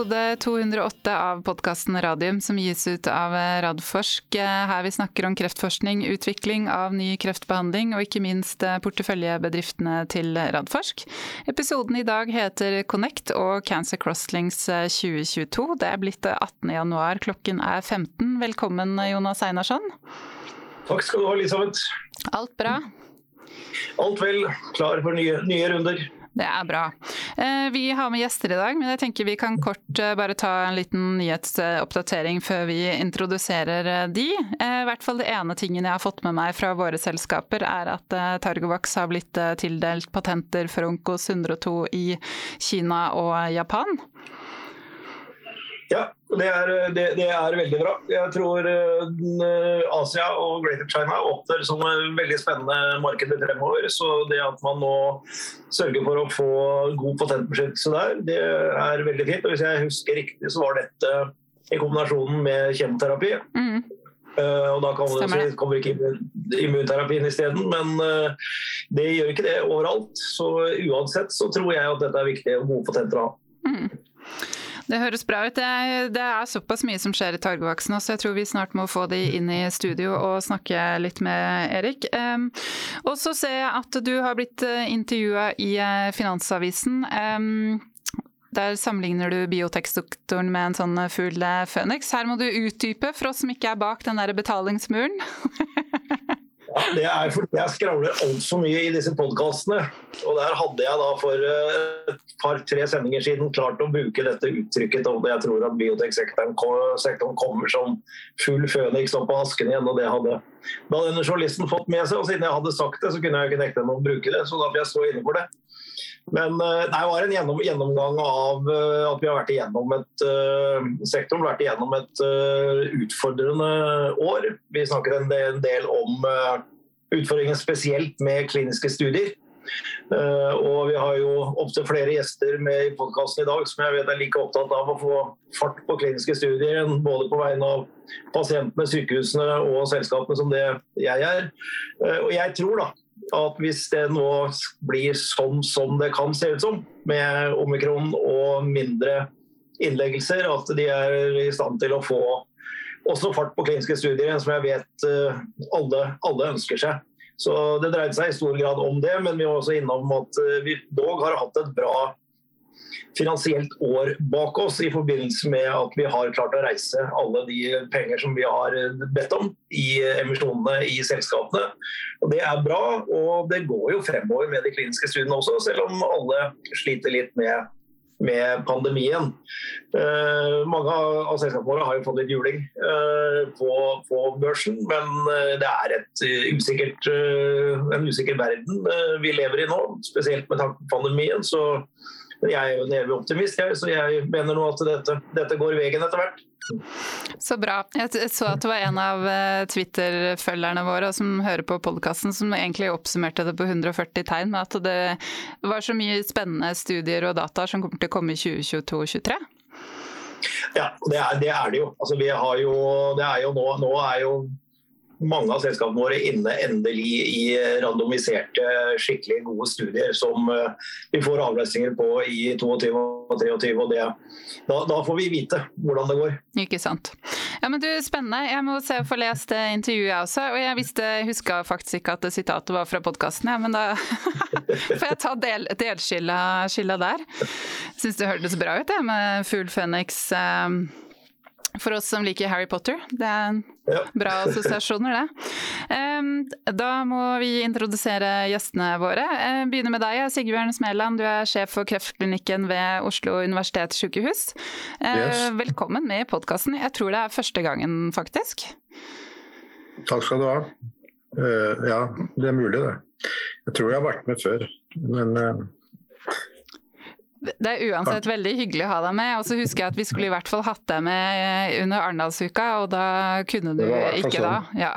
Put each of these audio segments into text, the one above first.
episode 208 av podkasten Radium som gis ut av Radforsk. Her vi snakker om kreftforskning, utvikling av ny kreftbehandling og ikke minst porteføljebedriftene til Radforsk. Episoden i dag heter Connect og Cancer Crosslinks 2022. Det er blitt 18. januar, klokken er 15. Velkommen Jonas Einarsson. Takk skal du ha, Elisabeth. Alt bra? Alt vel. Klar for nye, nye runder. Det er bra. Eh, vi har med gjester i dag, men jeg tenker vi kan kort eh, bare ta en liten nyhetsoppdatering før vi introduserer eh, de. I hvert fall det ene tingen jeg har fått med meg fra våre selskaper, er at Targovax har blitt tildelt patenter for Onkos 102 i Kina og Japan. Ja, det er, det, det er, veldig bra. Jeg tror uh, Asia og Greater China åpner som veldig spennende marked fremover. Så det at man nå sørger for å få god patentbeskyttelse der, det er veldig fint. Og hvis jeg husker riktig, så var dette i kombinasjonen med kjemoterapi. Mm. Uh, og da kommer, kommer ikke immunterapien isteden, men uh, det gjør ikke det overalt. Så uansett så tror jeg at dette er viktig og gode patenter å ha. Mm. Det høres bra ut. Det det er såpass mye som skjer i targevaksen, så jeg tror vi snart må få de inn i studio og snakke litt med Erik. Um, og så ser jeg at du har blitt eh, intervjua i eh, Finansavisen. Um, der sammenligner du biotekstdoktoren med en sånn fugl føniks. Her må du utdype for oss som ikke er bak den der betalingsmuren. Ja, det er fordi jeg skravler altfor mye i disse podkastene. Og der hadde jeg da for eh, et par-tre sendinger siden klart å bruke dette uttrykket om det jeg tror at bioteksektoren kommer som full føniks opp av asken igjen. og det hadde da denne journalisten fått med seg, og siden jeg hadde sagt det, så kunne jeg ikke nekte dem å bruke det. Så da får jeg stå inne for det. Men eh, det var en gjennom, gjennomgang av eh, at vi har vært igjennom et uh, sektoren vært igjennom et utfordrende år. Vi snakket en del, en del om utfordringen spesielt med kliniske studier. Uh, og vi har jo opptil flere gjester med i podkasten i dag som jeg vet er like opptatt av å få fart på kliniske studier, både på vegne av pasientene, sykehusene og selskapene som det jeg er. Uh, og jeg tror da at hvis det nå blir sånn som det kan se ut som, med omikron og mindre innleggelser, at de er i stand til å få også fart på kliniske studier, som jeg vet eh, alle, alle ønsker seg. Så Det dreide seg i stor grad om det, men vi var også innom at eh, vi dog har hatt et bra finansielt år bak oss i forbindelse med at vi har klart å reise alle de penger som vi har bedt om i emisjonene i selskapene. Og Det er bra, og det går jo fremover med de kliniske studiene også, selv om alle sliter litt med, med pandemien. Uh, mange av selskapene våre har jo fått litt juling uh, på, på, børsen, men uh, det er et, usikkert, en usikker verden vi lever i nå, spesielt med tanke på pandemien. så jeg er jo en evig optimist, jeg, så jeg mener nå at dette, dette går veien etter hvert. Så bra. Jeg så at det var en av eh, Twitter-følgerne våre som hører på podkasten, som egentlig oppsummerte det på 140 tegn med at det var så mye spennende studier og data som kommer til å komme i 2022-2023. Ja, det er, det er, det jo. Altså, jo, det er jo nå, nå er jo mange av selskapene våre inne endelig i randomiserte, skikkelig gode studier som eh, vi får avløsninger på i 22 og 23. og det, da, da, får vi vite hvordan det går. Ikke sant. Ja, men du, Spennende. Jeg må se få lest intervjuet jeg også. Og jeg visste, huska faktisk ikke at sitatet var fra podkasten, ja, men da får jeg ta del, delskylda der. Syns det hørtes bra ut, det med Fugl Phoenix. Um for oss som liker Harry Potter. Det er ja. bra assosiasjoner, det. Da må vi introdusere gjestene våre. Begynner med deg, Sigbjørn Smeland. Du er sjef for kreftklinikken ved Oslo universitetssykehus. Yes. Velkommen med i podkasten. Jeg tror det er første gangen, faktisk. Takk skal du ha. Eh, ja, det er mulig, det. Jeg tror jeg har vært med før. Men eh, det er uansett veldig hyggelig å ha deg med. Og så husker jeg at vi skulle i hvert fall hatt deg med under Arendalsuka, og da kunne du ikke da. Sånn. Ja.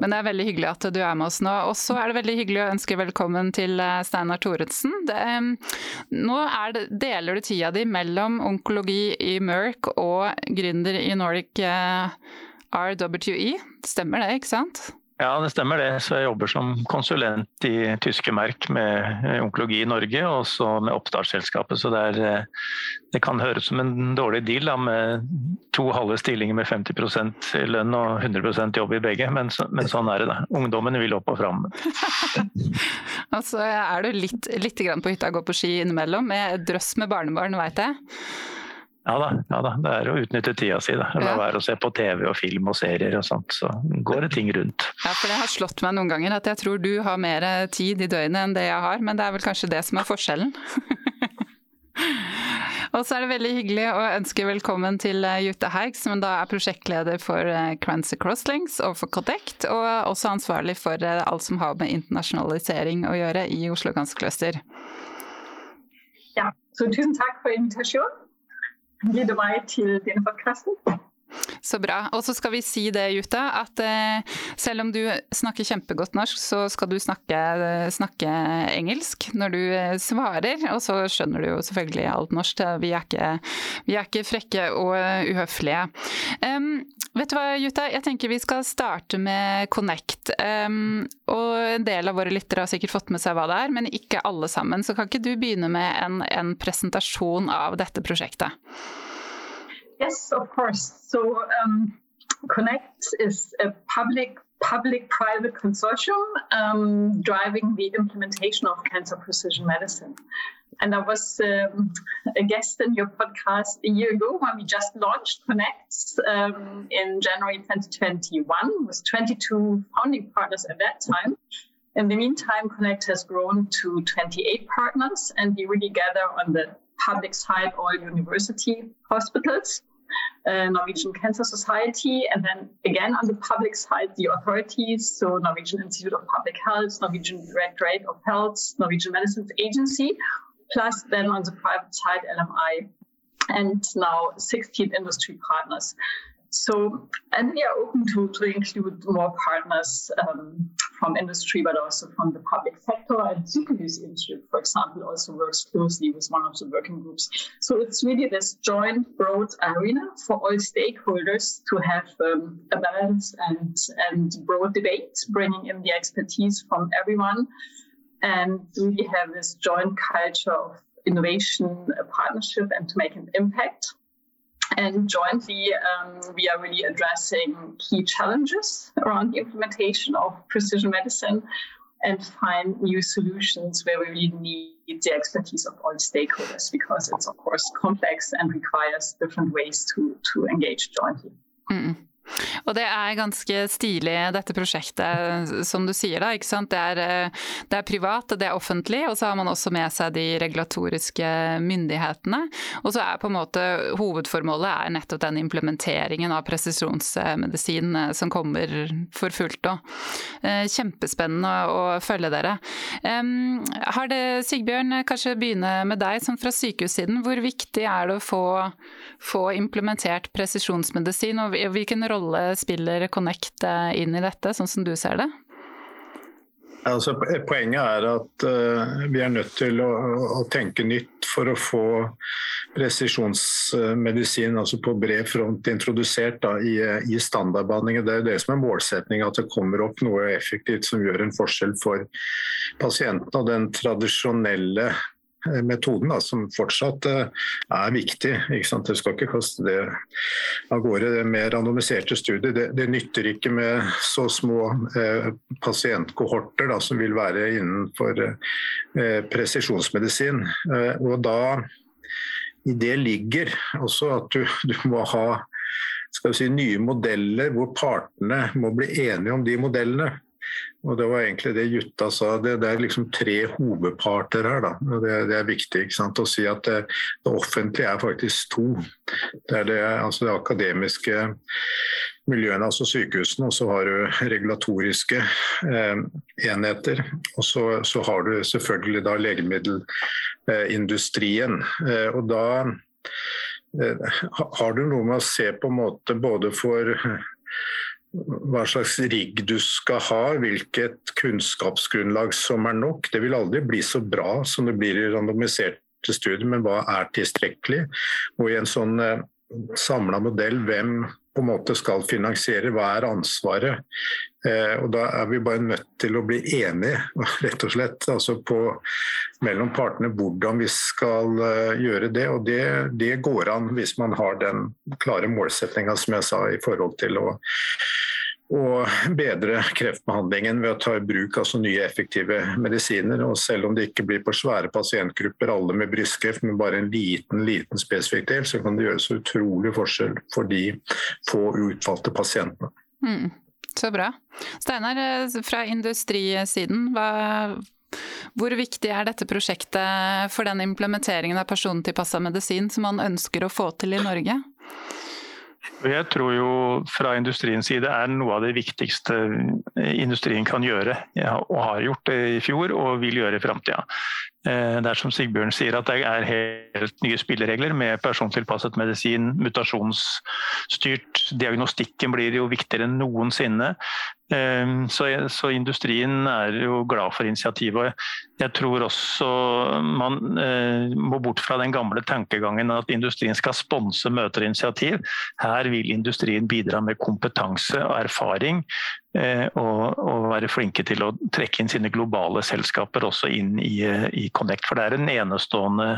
Men det er veldig hyggelig at du er med oss nå. Og så er det veldig hyggelig å ønske velkommen til eh, Steinar Thoresen. Nå det, deler du tida di mellom onkologi i Merck og gründer i Nordic eh, RWE. Stemmer det, ikke sant? Ja, det stemmer det. Så jeg jobber som konsulent i tyske Merk med eh, onkologi i Norge, og så med oppstartsselskapet. Så det, er, eh, det, kan høres som en dårlig deal da, med to halve stillinger med 50% lønn og 100% jobb i begge, men, men, sånn er det. da. Ungdommen vil opp og fram. altså er du litt, litt på hytta og går på ski innimellom, med drøss med barnebarn, veit jeg? Ja da, ja da, det er å utnytte tida si. da. La ja. være å se på TV og film og serier og sånt, så går det ting rundt. Ja, for det har slått meg noen ganger at jeg tror du har mer tid i døgnet enn det jeg har, men det er vel kanskje det som er forskjellen? og så er det veldig hyggelig å ønske velkommen til eh, Jutta Haug, som da er prosjektleder for eh, Crancy Crosslinks og for Codect, og også ansvarlig for eh, alt som har med internasjonalisering å gjøre i Oslo Ganske Cluster. Ja, så tusen takk for invitasjonen leder meg til denne podkasten. Så bra. Og så skal vi si det, Jutta, at eh, selv om du snakker kjempegodt norsk, så skal du snakke, snakke, engelsk når du eh, svarer. Og så skjønner du jo selvfølgelig alt norsk. Vi er ikke, vi er ikke frekke og uhøflige. Um, vet du hva, Jutta? Jeg tenker vi skal starte med Connect. Um, og en del av våre lyttere har sikkert fått med seg hva det er, men ikke alle sammen. Så kan ikke du begynne med en, en presentasjon av dette prosjektet? Yes, of course. So um, Connect is a public public-private consortium um, driving the implementation of cancer precision medicine. And I was um, a guest in your podcast a year ago when we just launched Connect um, in January 2021 with 22 founding partners at that time. In the meantime, Connect has grown to 28 partners, and we really gather on the public side all university hospitals, uh, Norwegian Cancer Society, and then again on the public side, the authorities, so Norwegian Institute of Public Health, Norwegian Directorate of Health, Norwegian Medicines Agency, plus then on the private side, LMI, and now 16 industry partners. So, and we are open to, to include more partners um, from industry, but also from the public sector. And Supernews Institute, for example, also works closely with one of the working groups. So it's really this joint, broad arena for all stakeholders to have um, a balance and, and broad debate, bringing in the expertise from everyone. And really have this joint culture of innovation, a partnership, and to make an impact. And jointly, um, we are really addressing key challenges around the implementation of precision medicine and find new solutions where we really need the expertise of all stakeholders because it's, of course, complex and requires different ways to, to engage jointly. Mm. Og det er ganske stilig, dette prosjektet, som du sier da. ikke sant? Det er, eh, det er, privat, det er offentlig, og så har man også med seg de regulatoriske myndighetene. Og så er på en måte hovedformålet er nettopp den implementeringen av presisjonsmedisin eh, som kommer for fullt. Og. Eh, kjempespennende å følge dere. Har det, Sigbjørn, kanskje begynne med deg, som fra sykehussiden. Hvor viktig er det å få, få implementert presisjonsmedisin, og hvilken rolle rolle spiller Connect eh, inn i dette, sånn som du ser det? Altså, poenget er at uh, vi er nødt til å, å, tenke nytt for å få presisjonsmedisin altså på bred front introdusert da, i, i standardbehandlingen. Det er det som er målsetningen, at det kommer opp noe effektivt som gjør en forskjell for pasienten. Og den tradisjonelle Eh, metoden, da, som fortsatt uh, er viktig. Ikke sant? Du skal ikke kaste det av gårde. Det mer randomiserte studier det, det, nytter ikke med så små eh, pasientkohorter da, som vil være innenfor eh, presisjonsmedisin. og da i det ligger også at du, du må ha skal vi si, nye modeller hvor partene må bli enige om de modellene. Og Det var egentlig det Jutta sa. Det, det er liksom tre hovedparter her. Da. og det, det, er viktig å si at det, det, offentlige er faktisk to. Det er det, altså det akademiske miljøene, altså sykehusene, og så har du regulatoriske eh, enheter. Og så, så, har du selvfølgelig da legemiddelindustrien. Eh, og da eh, har du noe med å se på en måte både for hva slags rigg du skal ha, hvilket kunnskapsgrunnlag som er nok. Det vil aldri bli så bra som det blir i randomiserte studier, men hva er tilstrekkelig? Og i en sånn eh, samla modell, hvem på en måte skal finansiere, hva er ansvaret? Eh, og Da er vi bare nødt til å bli enige rett og slett, altså på, mellom partene hvordan vi skal uh, gjøre det. og det, det, går an hvis man har den klare målsettinga som jeg sa i forhold til å og bedre kreftbehandlingen ved å ta i bruk altså nye effektive medisiner. Og selv om det ikke blir på svære pasientgrupper, alle med brystkreft, men bare en liten liten spesifikk del, så kan det gjøres utrolig forskjell for de få utvalgte pasientene. Mm, så bra. Steinar, eh, fra industrisiden, hva, hvor viktig er dette prosjektet for den implementeringen av persontilpassa medisin som man ønsker å få til i Norge? Jeg tror jo fra industriens side er noe av det viktigste industrien kan gjøre, og har gjort det i fjor og vil gjøre i framtida. Eh, det er som Sigbjørn sier at det er helt nye spilleregler med persontilpasset medisin, mutasjonsstyrt. Diagnostikken blir jo viktigere enn noensinne. Eh, så, industrien er jo glad for initiativet. Jeg tror også man eh, må bort fra den gamle tankegangen at industrien skal sponse møter og initiativ. Her vil industrien bidra med kompetanse og erfaring og, og, være flinke til å trekke inn sine globale selskaper også inn i, eh, i, Connect. For det er en enestående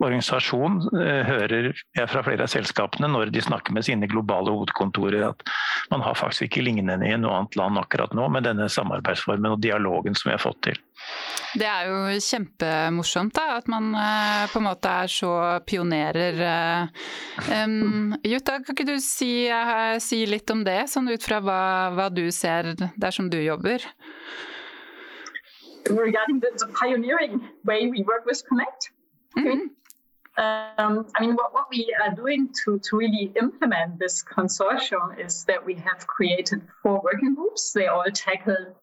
organisasjon, eh, hører jeg fra flere av selskapene når de snakker med sine globale hovedkontorer, at man har faktisk ikke lignende i noe annet land akkurat nå med denne samarbeidsformen og dialogen som vi har fått til. Det er jo kjempemorsomt da, at man på en måte er så pionerer. Um, Jutta, kan ikke du si, si, litt om det, sånn ut fra hva, hva du ser der, som du jobber? Regarding the, the pioneering way we work with Connect. Mm -hmm. Um, I mean, what, what we are doing to, to really implement this consortium is that we have created four working groups. They all tackle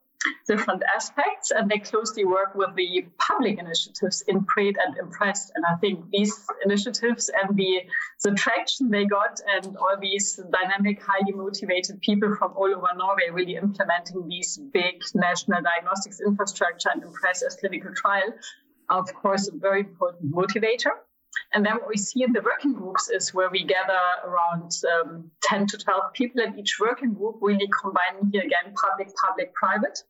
different aspects and they closely work with the public initiatives in Pred and Impressed. And I think these initiatives and the, the traction they got and all these dynamic, highly motivated people from all over Norway really implementing these big national diagnostics infrastructure and Impress as clinical trial are, of course, a very important motivator. And then what we see in the working groups is where we gather around um, 10 to 12 people in each working group, really combining here again public, public, private.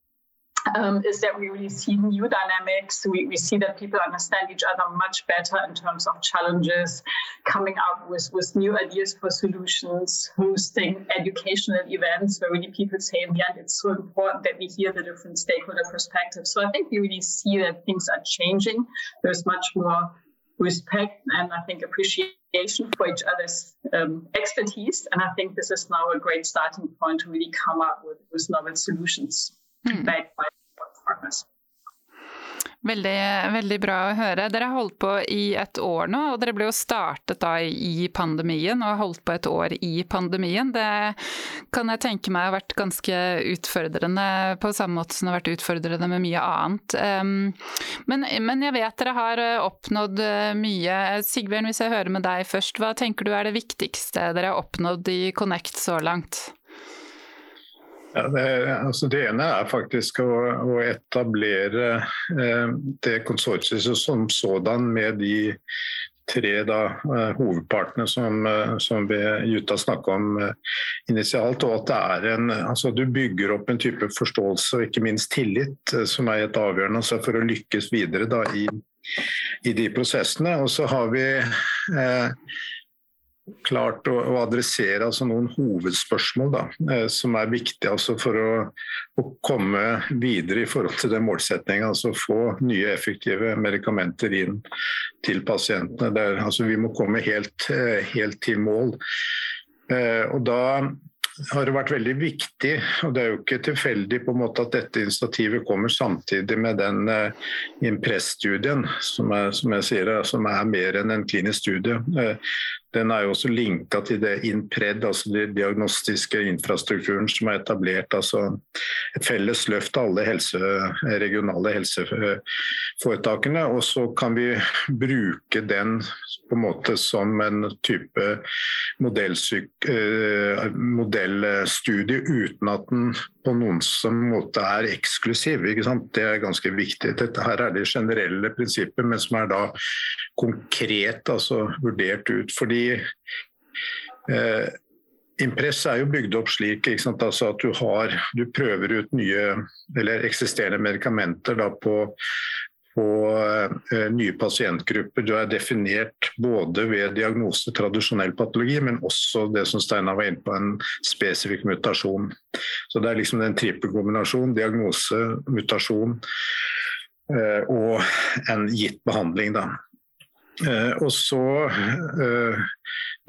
Um, is that we really see new dynamics. We, we see that people understand each other much better in terms of challenges, coming up with, with new ideas for solutions, hosting educational events where really people say in the end it's so important that we hear the different stakeholder perspectives. So I think we really see that things are changing. There's much more respect and I think appreciation for each other's um, expertise. And I think this is now a great starting point to really come up with, with novel solutions hmm. backed by partners. Veldig, veldig bra å høre. Dere har holdt på i et år nå, og dere ble jo startet da i pandemien og har holdt på et år i pandemien. Det kan jeg tenke meg har vært ganske utfordrende på samme måte som det har vært utfordrende med mye annet. Men, men jeg vet dere har oppnådd mye. Sigbjørn, hvis jeg hører med deg først, hva tenker du er det viktigste dere har oppnådd i Connect så langt? Ja, det, altså det, ene er faktisk å, å etablere eh, det konsortiet som sådan med de tre da, eh, hovedpartene som, som vi Jutta snakka om eh, initialt. og at en, altså Du bygger opp en type forståelse og ikke minst tillit eh, som er helt avgjørende altså for å lykkes videre da, i, i de prosessene. Og så har vi eh, klart å, å adressere altså noen hovedspørsmål da, eh, som er viktige altså for å, å, komme videre i forhold til den målsettinga. Altså få nye, effektive medikamenter inn til pasientene. Der, altså vi må komme helt, eh, helt til mål. Eh, og da har det vært veldig viktig, og det er jo ikke tilfeldig på en måte at dette initiativet kommer samtidig med den uh, Impress-studien, som, som, jeg sier, som er mer enn en klinisk studie. Uh, den er jo også linka til det INPRED, altså den diagnostiske infrastrukturen som er etablert. altså Et felles løft av alle helse, regionale helseforetakene. Og så kan vi bruke den på en måte som en type eh, modellstudie uten at den på noen som måte er eksklusiv. Det er ganske viktig. Dette her er det generelle prinsippet, men som er da konkret altså, vurdert ut. Fordi eh, Impress er jo bygd opp slik altså at du, har, du, prøver ut nye eller eksisterende medikamenter på, på eh, nye pasientgrupper. Du er definert både ved diagnose tradisjonell patologi, men også det som Steinar var inne på, en spesifikk mutasjon. Så Det er liksom en trippelkombinasjon. Diagnose, mutasjon uh, og en gitt behandling. da. Uh, og så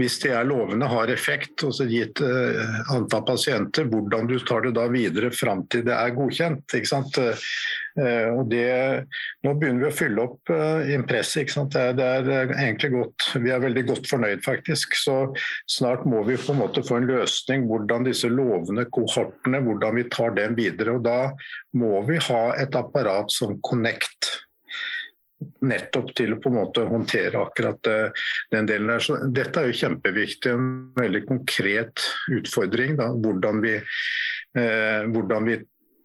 hvis det er lovende, har effekt, og så gitt uh, antall pasienter, hvordan du tar det da videre fram til det er godkjent. ikke sant? Det, nå begynner vi å fylle opp uh, impresset. Det det er, egentlig godt, Vi er veldig godt fornøyd, faktisk. Så snart må vi på en måte få en løsning hvordan disse lovende kohortene hvordan vi tar dem videre. og Da må vi ha et apparat som Connect nettopp til å på en måte håndtere akkurat eh, den delen der. Så dette er jo kjempeviktig, en veldig konkret utfordring. Da, hvordan, vi, eh, hvordan vi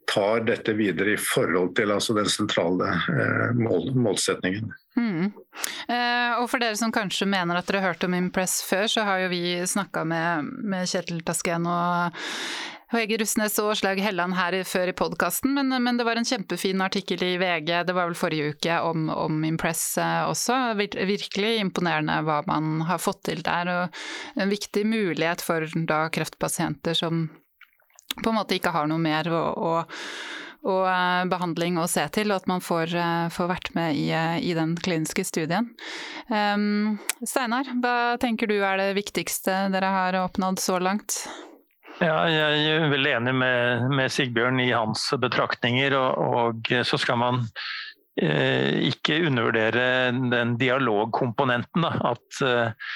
tar dette videre i forhold til altså, den sentrale eh, mål, målsetningen. Mm. Eh, og for dere som kanskje mener at dere har hørt om Impress før, så har jo vi snakka med, med Kjetil Tasken og Hege Russnes og Slaug Helland her før i podkasten, men, men, det var en kjempefin artikkel i VG, det var vel forrige uke, om, om Impress eh, også. Virkelig imponerende hva man har fått til der, og en viktig mulighet for da kreftpasienter som på en måte ikke har noe mer å, å og eh, behandling å se til, og at man får, eh, får vært med i, i, den kliniske studien. Um, Steinar, hva tenker du er det viktigste dere har oppnådd så langt? Ja, jeg er veldig enig med, med Sigbjørn i hans betraktninger. Og, og så skal man eh, ikke undervurdere den dialogkomponenten. Da. At eh,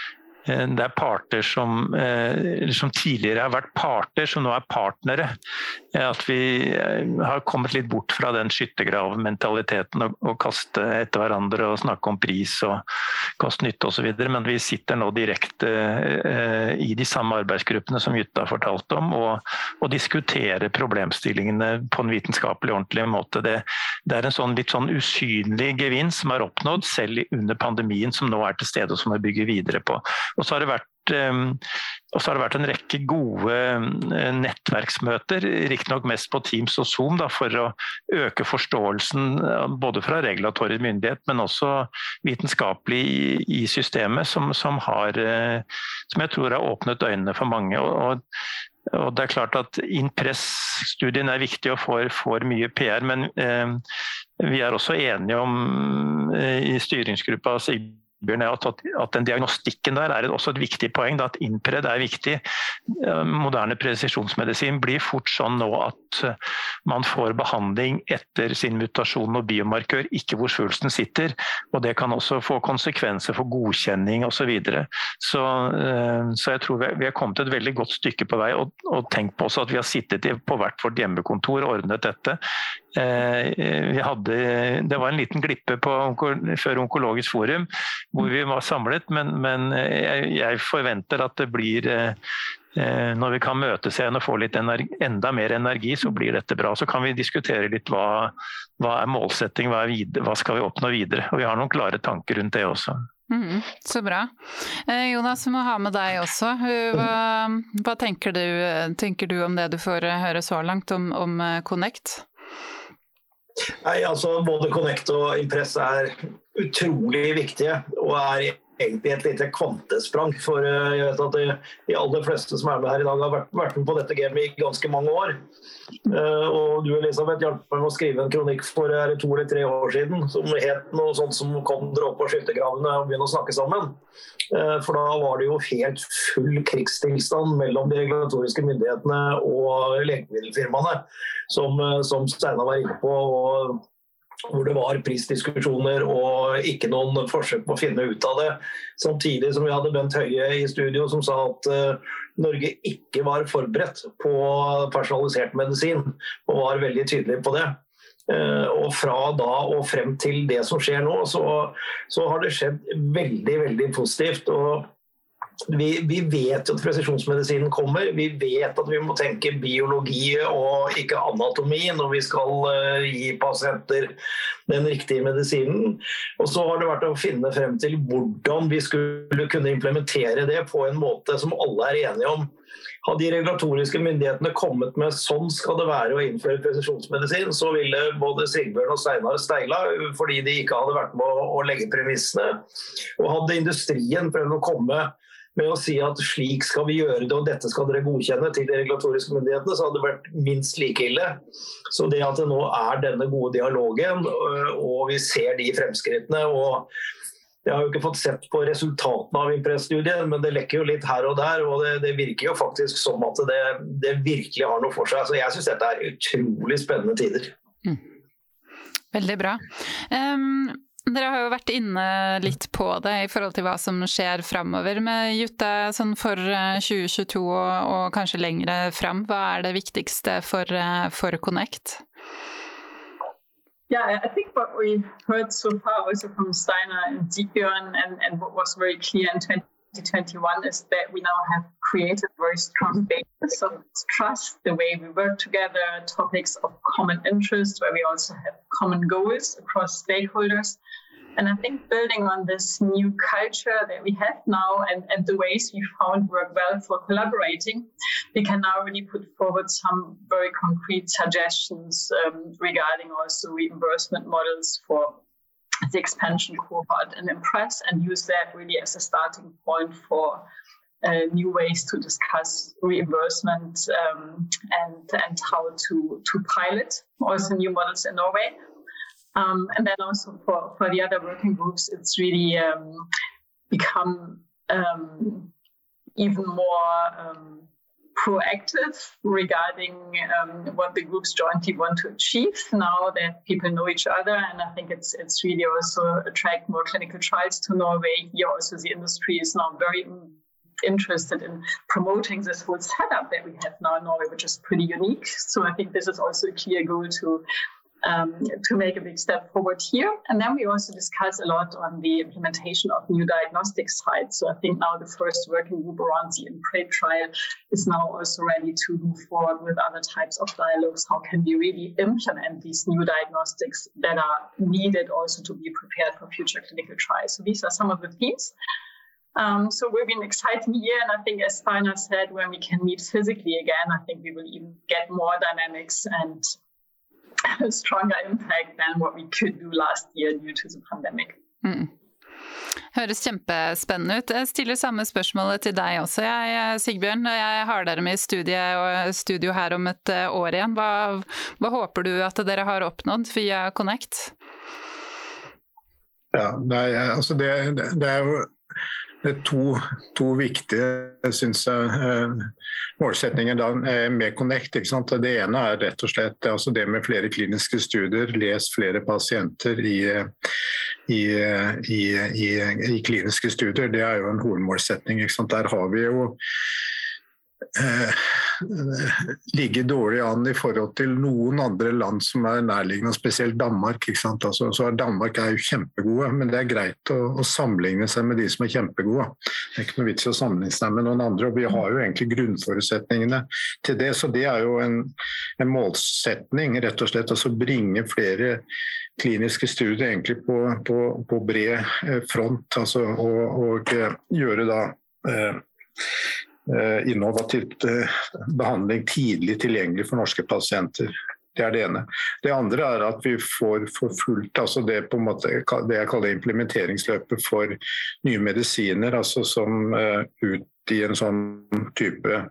det er parter som, eh, som, tidligere har vært parter, som nå er partnere. Eh, at vi har kommet litt bort fra den skyttergravmentaliteten og, og kaste etter hverandre og snakke om pris og kost-nytte osv. Men vi sitter nå direkte i de samme arbeidsgruppene som Jutta fortalte om, og, og diskuterer problemstillingene på en vitenskapelig ordentlig måte. Det, det er en sånn litt sånn usynlig gevinst som er oppnådd selv under pandemien, som nå er til stede og som vi bygger videre på. Og så har det vært ehm, og så har det vært en rekke gode eh, nettverksmøter, riktignok mest på Teams og Zoom, da, for å øke forståelsen både fra regulatorisk myndighet, men også vitenskapelig i, systemet, som, som, har, eh, som, jeg tror har åpnet øynene for mange. Og, og det er klart at Impress-studien er viktig og får, får mye PR, men eh, vi er også enige om eh, i styringsgruppa at den diagnostikken der er også et viktig poeng. Da, at Innpred er viktig. Moderne presisjonsmedisin blir fort sånn nå at eh, man får behandling etter sin mutasjon og biomarkør, ikke hvor svulsten sitter. og Det kan også få konsekvenser for godkjenning osv. Så, videre. så eh, Så jeg tror vi har kommet et veldig godt stykke på vei. Og, og tenk på også at vi har sittet på hvert vårt hjemmekontor og ordnet dette. Eh, hadde, det var en liten glippe på, før Onkologisk forum hvor vi var samlet, men, men jeg, jeg, forventer at det blir eh, eh, når vi kan møtes igjen og få litt energi, enda mer energi, så blir dette bra. Så kan vi diskutere litt hva, hva er målsetting, hva, er videre, hva skal vi oppnå videre. Og vi har noen klare tanker rundt det også. Mm, så bra. Eh, Jonas, vi må ha med deg også. Hva, hva tenker, du, tenker, du, om det du får høre så langt om, om Connect? Nei, altså Både Connect og Impress er utrolig viktige. og er egentlig et lite kvantesprang. For eh, jeg vet at de, de, aller fleste som er med her i dag, har vært, vært med på dette gamet i ganske mange år. Uh, og du Elisabeth hjalp meg med å skrive en kronikk for er to eller tre år siden som het noe sånt som 'Kom dere opp på skyttergravene og begynn å snakke sammen'. Uh, for da var det jo helt full krigstilstand mellom de regulatoriske myndighetene og legemiddelfirmaene, som, som Steinar var inne på. og hvor det var prisdiskusjoner og ikke noen forsøk på å finne ut av det. Samtidig som vi hadde Bent Høie i studio som sa at uh, Norge ikke var forberedt på personalisert medisin, og var veldig tydelig på det. Uh, og fra da og frem til det som skjer nå, så, så har det skjedd veldig, veldig positivt. og vi, vi, vet at presisjonsmedisinen kommer. Vi vet at vi må tenke biologi og ikke anatomi når vi skal uh, gi pasienter den riktige medisinen. Og så har det vært å finne frem til hvordan vi skulle kunne implementere det på en måte som alle er enige om. Hadde de regulatoriske myndighetene kommet med sånn skal det være å innføre presisjonsmedisin, så ville både Sigbjørn og Steinar steila fordi de ikke hadde vært med å legge premissene. Og hadde industrien prøvd å komme med å si at slik skal vi gjøre det og dette skal dere godkjenne til de regulatoriske myndighetene, så hadde det vært minst like ille. Så det at det nå er denne gode dialogen øh, og vi ser de fremskrittene og jeg har jo ikke fått sett på resultatene av Impress-studien, men det lekker jo litt her og der. Og det, det virker jo faktisk som at det, det, virkelig har noe for seg. Så jeg syns dette er utrolig spennende tider. Mm. Veldig bra. Um, dere har jo vært inne litt på det i forhold til hva som skjer framover med Jutta sånn for 2022 eh, og, og kanskje lengre fram. Hva er det viktigste for, eh, for Connect? Yeah, I think what we heard so far also from Steiner and Ziegern and, and what was very clear in 20 2021 is that we now have created very strong basis of trust, the way we work together, topics of common interest, where we also have common goals across stakeholders. And I think building on this new culture that we have now and, and the ways we found work well for collaborating, we can now really put forward some very concrete suggestions um, regarding also reimbursement models for the expansion cohort and Impress and use that really as a starting point for uh, new ways to discuss reimbursement um, and and how to to pilot also new models in Norway. Um, and then also for, for the other working groups, it's really um, become um, even more um, proactive regarding um, what the groups jointly want to achieve now that people know each other. And I think it's it's really also attract more clinical trials to Norway. Here also the industry is now very interested in promoting this whole setup that we have now in Norway, which is pretty unique. So I think this is also a clear goal to um, to make a big step forward here. And then we also discuss a lot on the implementation of new diagnostic sites. So I think now the first working group around the IMPRE trial is now also ready to move forward with other types of dialogues. How can we really implement these new diagnostics that are needed also to be prepared for future clinical trials? So these are some of the themes. Um, so we've been exciting year, and I think, as Steiner said, when we can meet physically again, I think we will even get more dynamics and a stronger impact than what we could do last year due to the pandemic. Mm. Høres kjempespennende ut. Jeg stiller samme spørsmålet til deg også, jeg, Sigbjørn. Jeg har dere med i studie, studio her om et eh, år igjen. Hva, hva håper du at dere har oppnådd via Connect? Ja, nei, altså det, det er jo det er to, to viktige synes jeg, eh, målsetninger da, eh, med Connect. Det ene er rett og slett altså det med flere kliniske studier, les flere pasienter i, i, i, i kliniske studier. Det er jo en hovedmålsetning. Der har vi jo eh, ligger dårlig an i forhold til noen andre land som er nærliggende, spesielt Danmark. Altså, så Danmark er jo kjempegode, men det er greit å, å, sammenligne seg med de som er kjempegode. Det er ikke noe vits i å sammenligne seg med noen andre. og Vi har jo egentlig grunnforutsetningene til det. Så det er jo en, en målsetning, rett og slett. Altså bringe flere kliniske studier egentlig på, på, på bred eh, front, altså, og, og gjøre da eh, Eh, innovativt eh, behandling tidlig tilgjengelig for norske pasienter. Det er det ene. Det andre er at vi får forfulgt altså det, måte, det, jeg kaller implementeringsløpet for nye medisiner, altså som uh, ut i en sånn type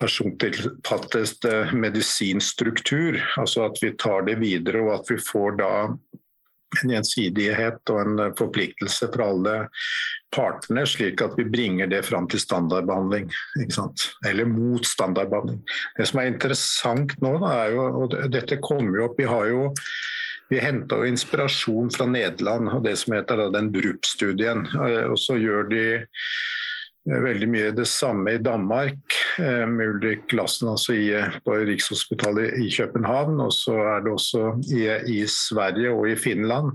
persontilpasset medisinstruktur. Altså at vi tar det videre og at vi får da en gjensidighet og en forpliktelse for alle partene, slik at vi bringer det fram til standardbehandling. Eller mot standardbehandling. Det som er interessant nå, da, er jo, og dette kommer jo opp Vi har jo vi henta inspirasjon fra Nederland og det som heter da, den BRUP-studien. og så gjør de veldig mye det samme i Danmark, eh, med Ulrik Lassen altså i, på Rikshospitalet i København. Og så er det også i, i Sverige og i Finland.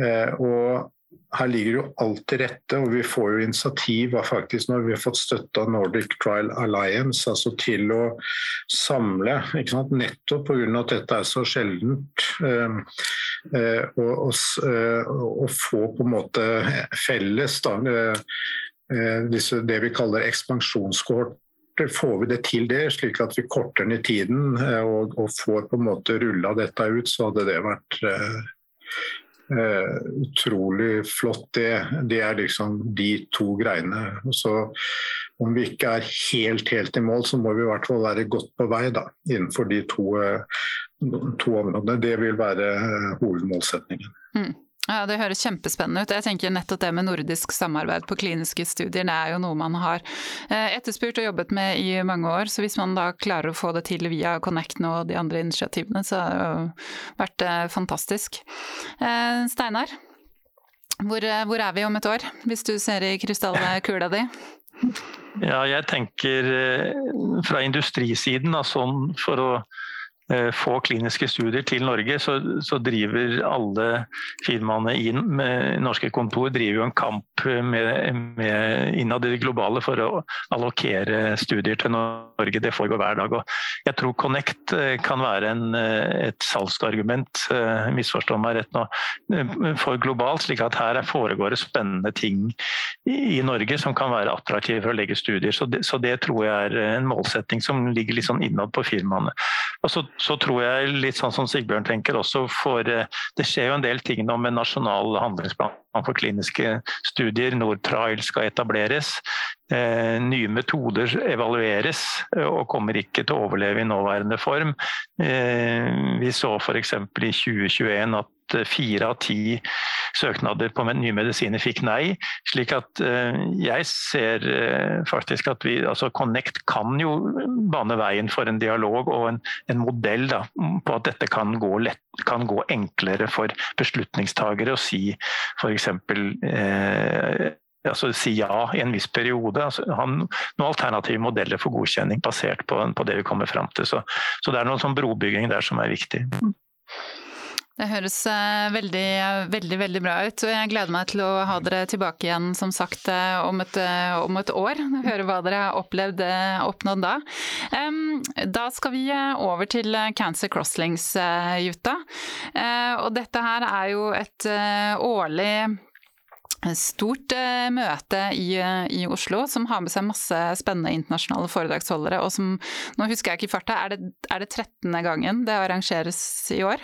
Eh, og her ligger jo alt til rette, og vi får jo initiativ av faktisk når vi har fått støtte av Nordic Trial Alliance, altså til å samle, ikke sant? nettopp pga. at dette er så sjeldent. Å eh, eh, få på en måte felles da, disse, det vi kaller ekspansjonskohort får vi det til det, slik at vi korter ned tiden og, og får på en måte rulla dette ut, så hadde det vært Uh, utrolig flott. Det, det, er liksom de to greiene. Så om vi ikke er helt, helt i mål, så må vi i hvert fall være godt på vei da, innenfor de to, to områdene. Det vil være hovedmålsetningen. Mm. Ja, Det høres kjempespennende ut. Jeg tenker nettopp det med nordisk samarbeid på kliniske studier, det er jo noe man har eh, etterspurt og jobbet med i mange år. Så hvis man da klarer å få det til via Connect nå og de andre initiativene, så har det jo vært eh, fantastisk. Eh, Steinar, hvor, hvor er vi om et år, hvis du ser i krystallkula di? Ja, jeg tenker fra industrisiden, sånn for å få kliniske studier til Norge, så, så driver alle firmaene inn med norske kontor driver jo en kamp med, med innad i det globale for å allokere studier til Norge. Det foregår hver dag. Og jeg tror Connect eh, kan være en, eh, et salgsargument, misforstå meg rett nå, for globalt, slik at her foregår det spennende ting i Norge som kan være attraktive for å legge studier. Så det, så det tror jeg er en målsetting som ligger litt sånn innad på firmaene. Og så så tror jeg, litt sånn som Sigbjørn tenker også, for eh, det skjer jo en del ting nå med nasjonal handlingsplan for kliniske studier. Nortrial skal etableres. Eh, nye metoder evalueres eh, og kommer ikke til å overleve i nåværende form. Vi så f.eks. i 2021 at fire av ti søknader på nye medisiner fikk nei. Slik at jeg ser faktisk at vi altså Connect kan jo bane veien for en dialog og en, en modell da, på at dette kan gå, lett, kan gå enklere for beslutningstagere å si f.eks. Eh, altså si ja i en viss periode. Altså, ha noen alternative modeller for godkjenning basert på, på det vi kommer fram til. Så, så, det er noen sånn brobygging der som er viktig. Det høres eh, veldig, veldig, veldig bra ut. og Jeg gleder meg til å ha dere tilbake igjen som sagt eh, om et, eh, om et år. Høre hva dere har opplevd oppnådd da. Da skal vi over til Cancer Crosslinks, Jutta. Og dette her er jo et årlig stort eh, møte i, i, Oslo som har med seg masse spennende internasjonale foredragsholdere. Og som, nå husker jeg ikke i farta, er det, 13. gangen det arrangeres i år?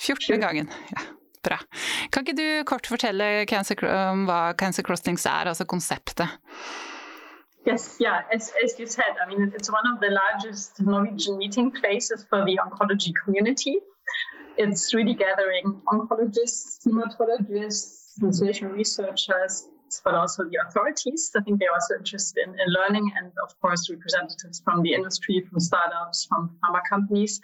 14. gangen. Ja, bra. Kan ikke du kort fortelle cancer, om hva Cancer Crossings er, altså konseptet? Yes, yeah, as, as you said, I mean, it's one of the largest Norwegian meeting places for the oncology community. It's really gathering oncologists, hematologists, translation researchers, but also the authorities. I think they're also interested in, in, learning, and of course, representatives from the industry, from startups, from pharma companies.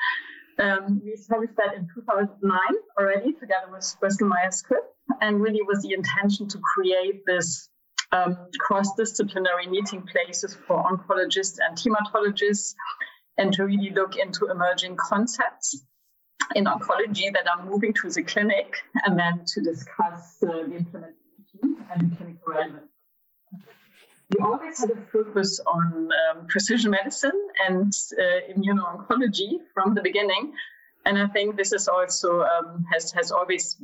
Um, we established that in 2009 already, together with Bristol Myers Squibb, and really was the intention to create this um, cross-disciplinary meeting places for oncologists and hematologists, and to really look into emerging concepts in oncology that are moving to the clinic and then to discuss uh, the implementation and clinical relevance. We always had a focus on um, precision medicine and uh, immuno-oncology from the beginning. And I think this is also um, has, has always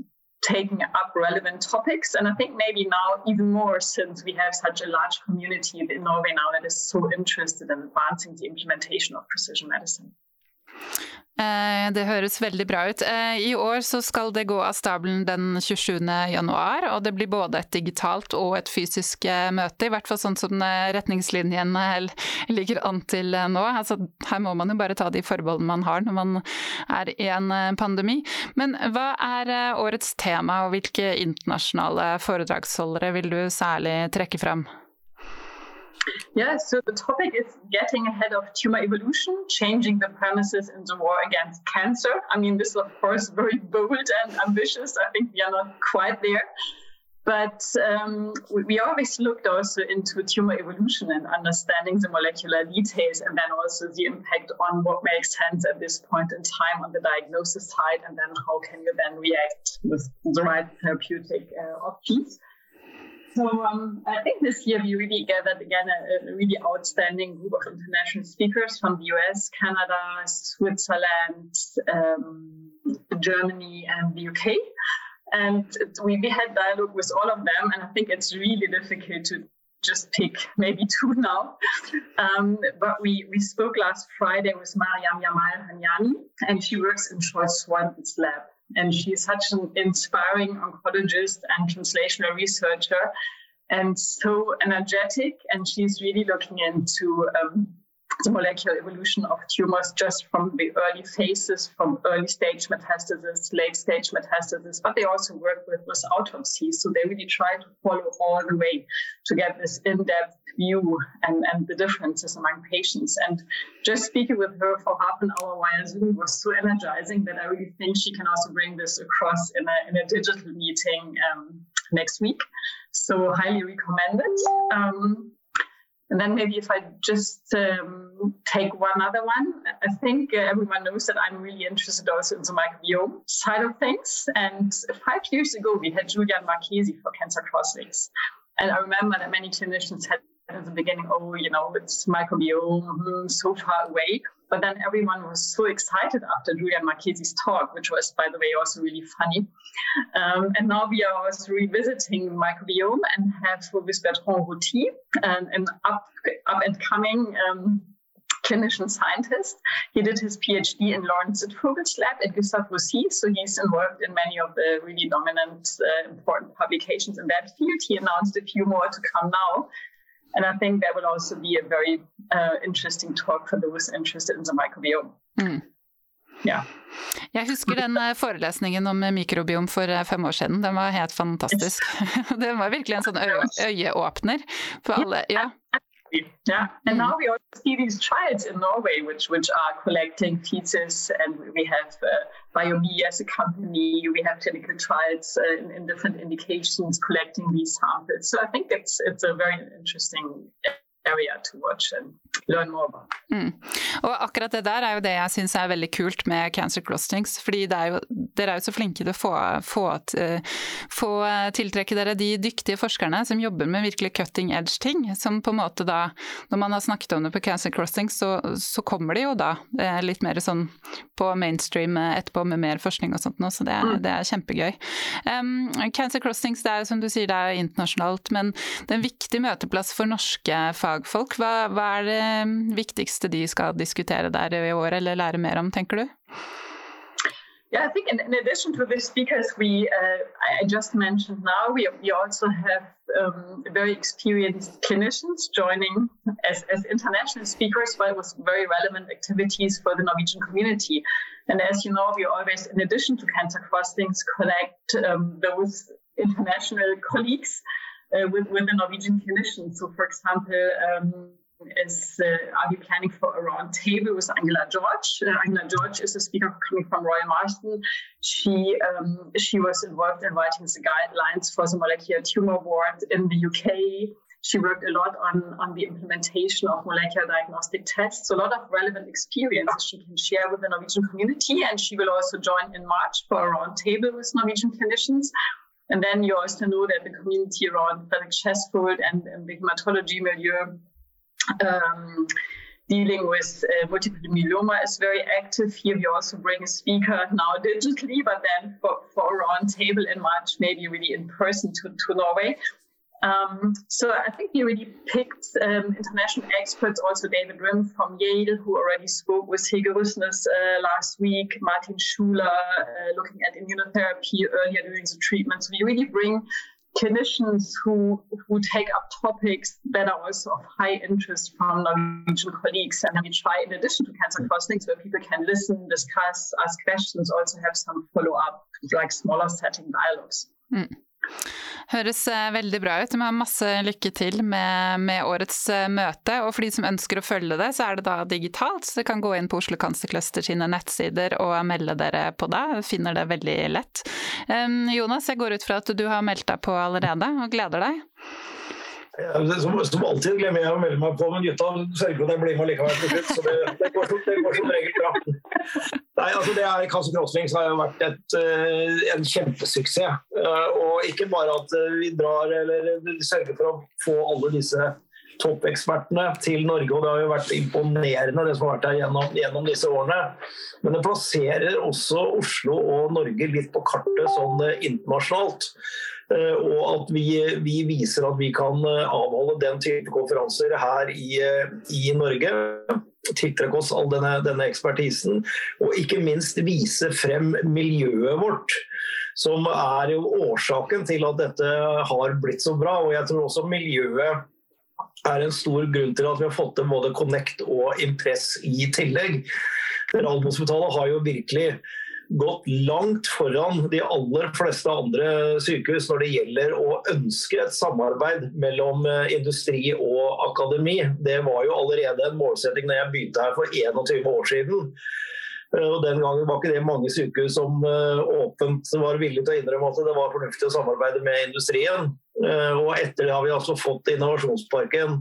taken up relevant topics. And I think maybe now even more since we have such a large community in Norway now that is so interested in advancing the implementation of precision medicine. Eh, det høres veldig bra ut. Eh, I år skal det gå av stabelen den 27. januar, og det blir både et digitalt og et fysisk eh, møte. I hvert fall sånn som retningslinjene ligger an til nå. Altså, her må man jo bare ta de forbeholdene man har når man er i en pandemi. Men hva er årets tema, og hvilke internasjonale foredragsholdere vil du særlig trekke fram? Yeah, so the topic is getting ahead of tumor evolution, changing the premises in the war against cancer. I mean, this is, of course, very bold and ambitious. I think we are not quite there. But um, we always looked also into tumor evolution and understanding the molecular details and then also the impact on what makes sense at this point in time on the diagnosis side and then how can you then react with the right therapeutic uh, options. So um, I think this year we really gathered again a, a, really outstanding group of international speakers from the US, Canada, Switzerland, um, Germany, and the UK. And we, we had dialogue with all of them, and I think it's really difficult to just pick maybe two now. Um, but we, we spoke last Friday with Mariam Yamal Hanyani, and she works in Scholz Swan's lab. And she's such an inspiring oncologist and translational researcher and so energetic. And she's really looking into um, the molecular evolution of tumors just from the early phases, from early stage metastasis, late stage metastasis, but they also work with, with autopsies. So they really try to follow all the way to get this in depth view and, and the differences among patients. And just speaking with her for half an hour via Zoom was so energizing that I really think she can also bring this across in a, in a digital meeting um, next week. So, highly recommended. Um, and then maybe if I just um, take one other one, I think uh, everyone knows that I'm really interested also in the microbiome side of things. And five years ago, we had Julian Marchesi for Cancer Crosslinks. And I remember that many clinicians had at the beginning, oh, you know, it's microbiome hmm, so far away. But then everyone was so excited after Julian Marchesi's talk, which was, by the way, also really funny. Um, and now we are also revisiting microbiome and have with Bertrand Routy, um, an up, up and coming um, clinician scientist. He did his PhD in Lawrence Zitvogel's lab at Gustave Roussy, so he's involved in many of the really dominant, uh, important publications in that field. He announced a few more to come now. And I think that will also be a very uh, interesting talk for those interested in the microbiome. Mm. Ja. Jeg husker den eh, forelesningen om mikrobiom for eh, fem år siden. Den var helt fantastisk. Den var virkelig en sånn øyeåpner for alle. Ja. Yeah, and now we also see these trials in Norway, which which are collecting feces, and we have uh, BioMe as a company. We have clinical trials uh, in, in, different indications collecting these samples. So I think it's it's a very interesting area to watch and learn more about. Mm. Og akkurat det der er jo det jeg syns er veldig kult med Cancer Crossings. fordi er jo, dere er jo så flinke til å få, få, uh, få, tiltrekke dere de dyktige forskerne som jobber med virkelig cutting edge ting. Som på en måte da, når man har snakket om det på Cancer Crossings, så, så kommer de jo da uh, litt mer sånn på mainstream etterpå med mer forskning og sånt nå, så det, mm. det er kjempegøy. Um, Cancer Crossings det er jo som du sier, det er internasjonalt, men det er en viktig møteplass for norske fag fagfolk. Hva, hva, er det viktigste de skal diskutere der i år, eller lære mer om, tenker du? Yeah, I think in, in addition to the speakers we uh, I just mentioned now, we, we also have um, very experienced clinicians joining as, as international speakers, but with very relevant activities for the Norwegian community. And as you know, we always, in addition to Cancer Crossings, collect um, those international colleagues uh, with, with the Norwegian clinicians. So, for example, um, is uh, are we planning for a round table with Angela George? Uh, Angela George is a speaker coming from Royal Marsden. She um, she was involved in writing the guidelines for the molecular tumor board in the UK. She worked a lot on, on the implementation of molecular diagnostic tests. So a lot of relevant experience she can share with the Norwegian community. And she will also join in March for a round table with Norwegian clinicians and then you also know that the community around Frederick Chesfold and, and the hematology milieu um, dealing with uh, multiple myeloma is very active. Here we also bring a speaker now digitally, but then for, for a round table in March, maybe really in person to, to Norway. Um, so I think we really picked um, international experts, also David Rim from Yale, who already spoke with Hege Rüssnes uh, last week, Martin Schuler, uh, looking at immunotherapy earlier during the treatment. So we really bring clinicians who who take up topics that are also of high interest from Norwegian colleagues. And we try, in addition to cancer crosslinks, where people can listen, discuss, ask questions, also have some follow-up, like smaller setting dialogues. Mm. Høres eh, veldig bra ut. Vi har masse lykke til med, med, årets eh, møte. Og for de som ønsker å følge det, så er det da digitalt. Så dere kan gå inn på Oslo Cancer Cluster sine nettsider og melde dere på det. Finner det veldig lett. Jonas, jeg går ut fra at du har meldt deg på allerede og gleder deg? Som, som, alltid glemmer jeg å melde meg på, men gutta sørger for at jeg blir med likevel. Så det, det, går som, det, går som, regel bra. Nei, altså det er Cancer Crosslinks har jo vært et, uh, en kjempesuksess. Uh, og ikke bare at uh, vi drar eller sørger for å få alle disse toppekspertene til Norge, og det har jo vært imponerende det som har vært her gjennom, gjennom disse årene. Men det plasserer også Oslo og Norge litt på kartet sånn internasjonalt. Eh, og at vi, vi, viser at vi kan eh, avholde den type konferanser her i, eh, i Norge. Tiltrekke oss all denne, denne, ekspertisen, og ikke minst vise frem miljøet vårt. Som er jo årsaken til at dette har blitt så bra. Og jeg tror også miljøet er en stor grunn til at vi har fått til både Connect og Impress i tillegg. Radiumhospitalet har jo virkelig gått langt foran de aller fleste andre sykehus når det gjelder å ønske et samarbeid mellom eh, industri og akademi. Det var jo allerede en målsetting da jeg begynte her for 21 år siden. Eh, og Den gangen var ikke det mange sykehus som eh, åpent var villige til å innrømme at det var fornuftig å samarbeide med industrien. Og etter det har vi altså fått Innovasjonsparken.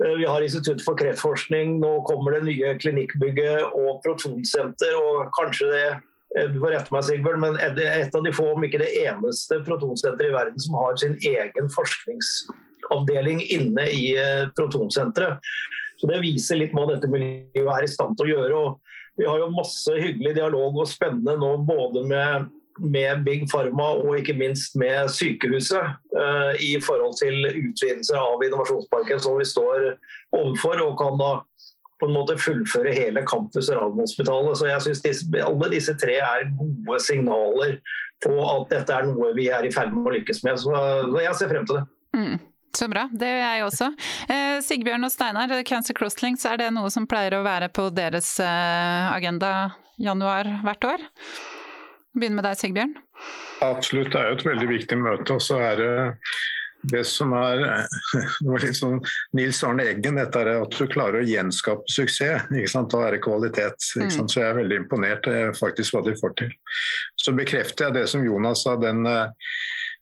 Vi har Institutt for kreftforskning, nå kommer det nye klinikkbygget og protonsenter. og kanskje det du får rette meg, Sigbjørn, men et av de få, om ikke det eneste protonsenteret i verden som har sin egen forskningsavdeling inne i eh, protonsenteret. Så Det viser litt hva dette miljøet er i stand til å gjøre. og Vi har jo masse hyggelig dialog og spennende nå både med, med Big Pharma og ikke minst med sykehuset uh, i forhold til utvidelse av innovasjonsparken som vi står overfor. og kan da på en måte fullføre hele campus Radiumhospitalet. Så jeg synes alle disse tre er gode signaler på at dette er noe vi er i ferd med å lykkes med. Så, jeg ser frem til det. Mm. Så bra, det gjør jeg også. Eh, Sigbjørn og Steinar, Cancer Crosslinks, er det noe som pleier å være på deres eh, agenda januar hvert år? Begynner med deg, Sigbjørn. Absolutt, det er jo et veldig viktig møte. Og så er det det som er det var litt sånn Nils Arne Eggen, dette er at du klarer å gjenskape suksess. ikke sant, Da er det kvalitet. ikke sant, mm. Så jeg er veldig imponert eh, faktisk hva de får til. Så bekrefter jeg det som Jonas sa. den eh,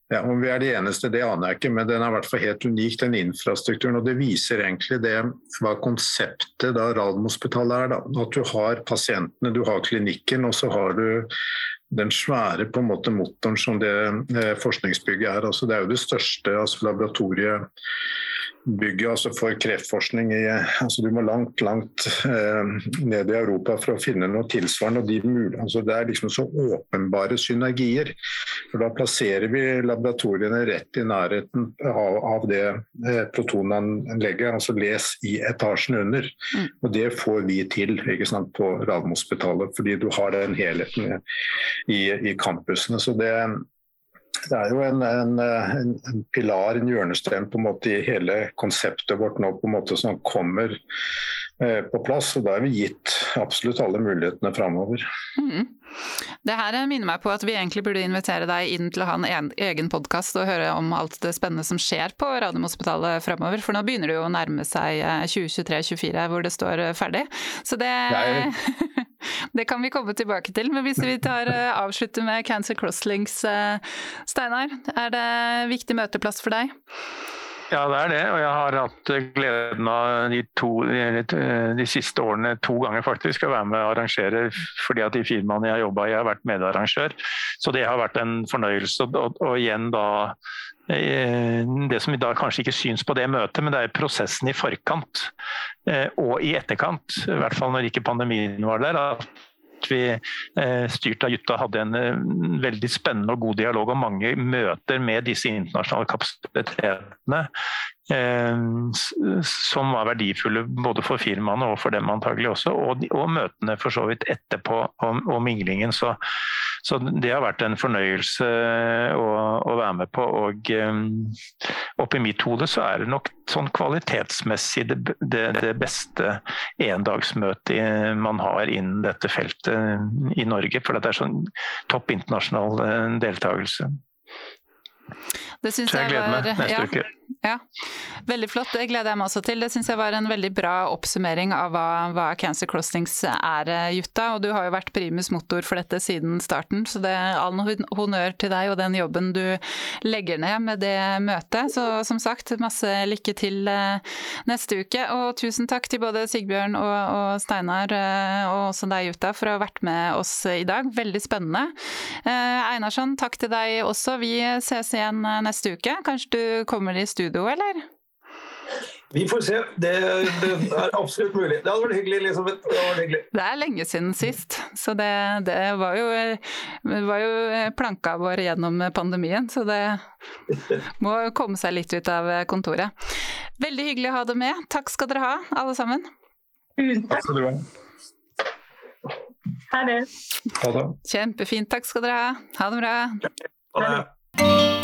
ja, Om vi er de eneste, det aner jeg ikke, men den er i hvert fall helt unik, den infrastrukturen. og Det viser egentlig det hva konseptet da Radiumhospitalet er. da, At du har pasientene, du har klinikken, og så har du den svære på en måte motoren som det eh, forskningsbygget er. Altså, det er jo det største altså, laboratoriet bygget altså for kreftforskning i altså Du må langt langt eh, ned i Europa for å finne noe tilsvarende. og de altså Det er liksom så åpenbare synergier. for Da plasserer vi laboratoriene rett i nærheten av, av det eh, protonanlegget, altså les i etasjen under. Mm. Og Det får vi til ikke sant, på Radiumhospitalet, fordi du har den helheten i, i campusene. så det det er jo en, en, en, pilar, en hjørnestein på en måte i hele konseptet vårt nå på en måte som kommer på plass. og Da er vi gitt absolutt alle mulighetene framover. Mm. Det her minner meg på at vi egentlig burde invitere deg inn til å ha en egen podkast og høre om alt det spennende som skjer på Radiumhospitalet framover. For nå begynner det jo å nærme seg 2023-2024 eh, hvor det står eh, ferdig. Så det Det kan vi komme tilbake til. Men hvis vi tar avslutter med Cancer Crosslinks, Steinar. Er det viktig møteplass for deg? Ja, det er det. Og jeg har hatt gleden av de, to, de siste årene to ganger faktisk å være med og arrangere fordi at de firmaene jeg har jobba i, har vært medarrangør. Så det har vært en fornøyelse. Og, og igjen da eh, det som i dag kanskje ikke syns på det møtet, men det er prosessen i forkant eh, og i etterkant, i hvert fall når ikke pandemien var der. at vi eh, styrt av Jutta hadde en eh, veldig spennende og god dialog og mange møter med disse internasjonale kapasitetene. Eh, som var verdifulle både for firmaene og for dem antagelig også. Og, og møtene for så vidt etterpå og, og minglingen. Så, så, det har vært en fornøyelse å, å være med på. Og um, oppi mitt hode så er det nok sånn kvalitetsmessig det, det, det beste endagsmøtet man har innen dette feltet i Norge. For det er sånn topp internasjonal deltakelse. Det syns jeg jeg var ja, ja, veldig flott. Det gleder jeg meg også til. Det syns jeg var en veldig bra oppsummering av hva, hva Cancer Crossings er, eh, Jutta. Og du har jo vært primus motor for dette siden starten, så det er all honnør til deg og den jobben du legger ned med det møtet. Så som sagt, masse lykke til eh, neste uke. Og tusen takk til både Sigbjørn og, og Steinar, eh, og også deg, Jutta, for å ha vært med oss i dag. Veldig spennende. Einarsson, takk til deg også. Vi ses igjen eh, neste uke. Kanskje du kommer i studio, eller? Vi får se. Det, det er absolutt mulig. Det hadde vært hyggelig, Elisabeth. Det hyggelig. Det er lenge siden sist, så det, det var, jo, var jo planka vår gjennom pandemien. Så det må komme seg litt ut av kontoret. Veldig hyggelig å ha deg med. Takk skal dere ha, alle sammen. Tusen Takk takk. skal du ha. Ha det. Ha det. Kjempefint. Takk skal dere ha. Ha det bra. Ha det.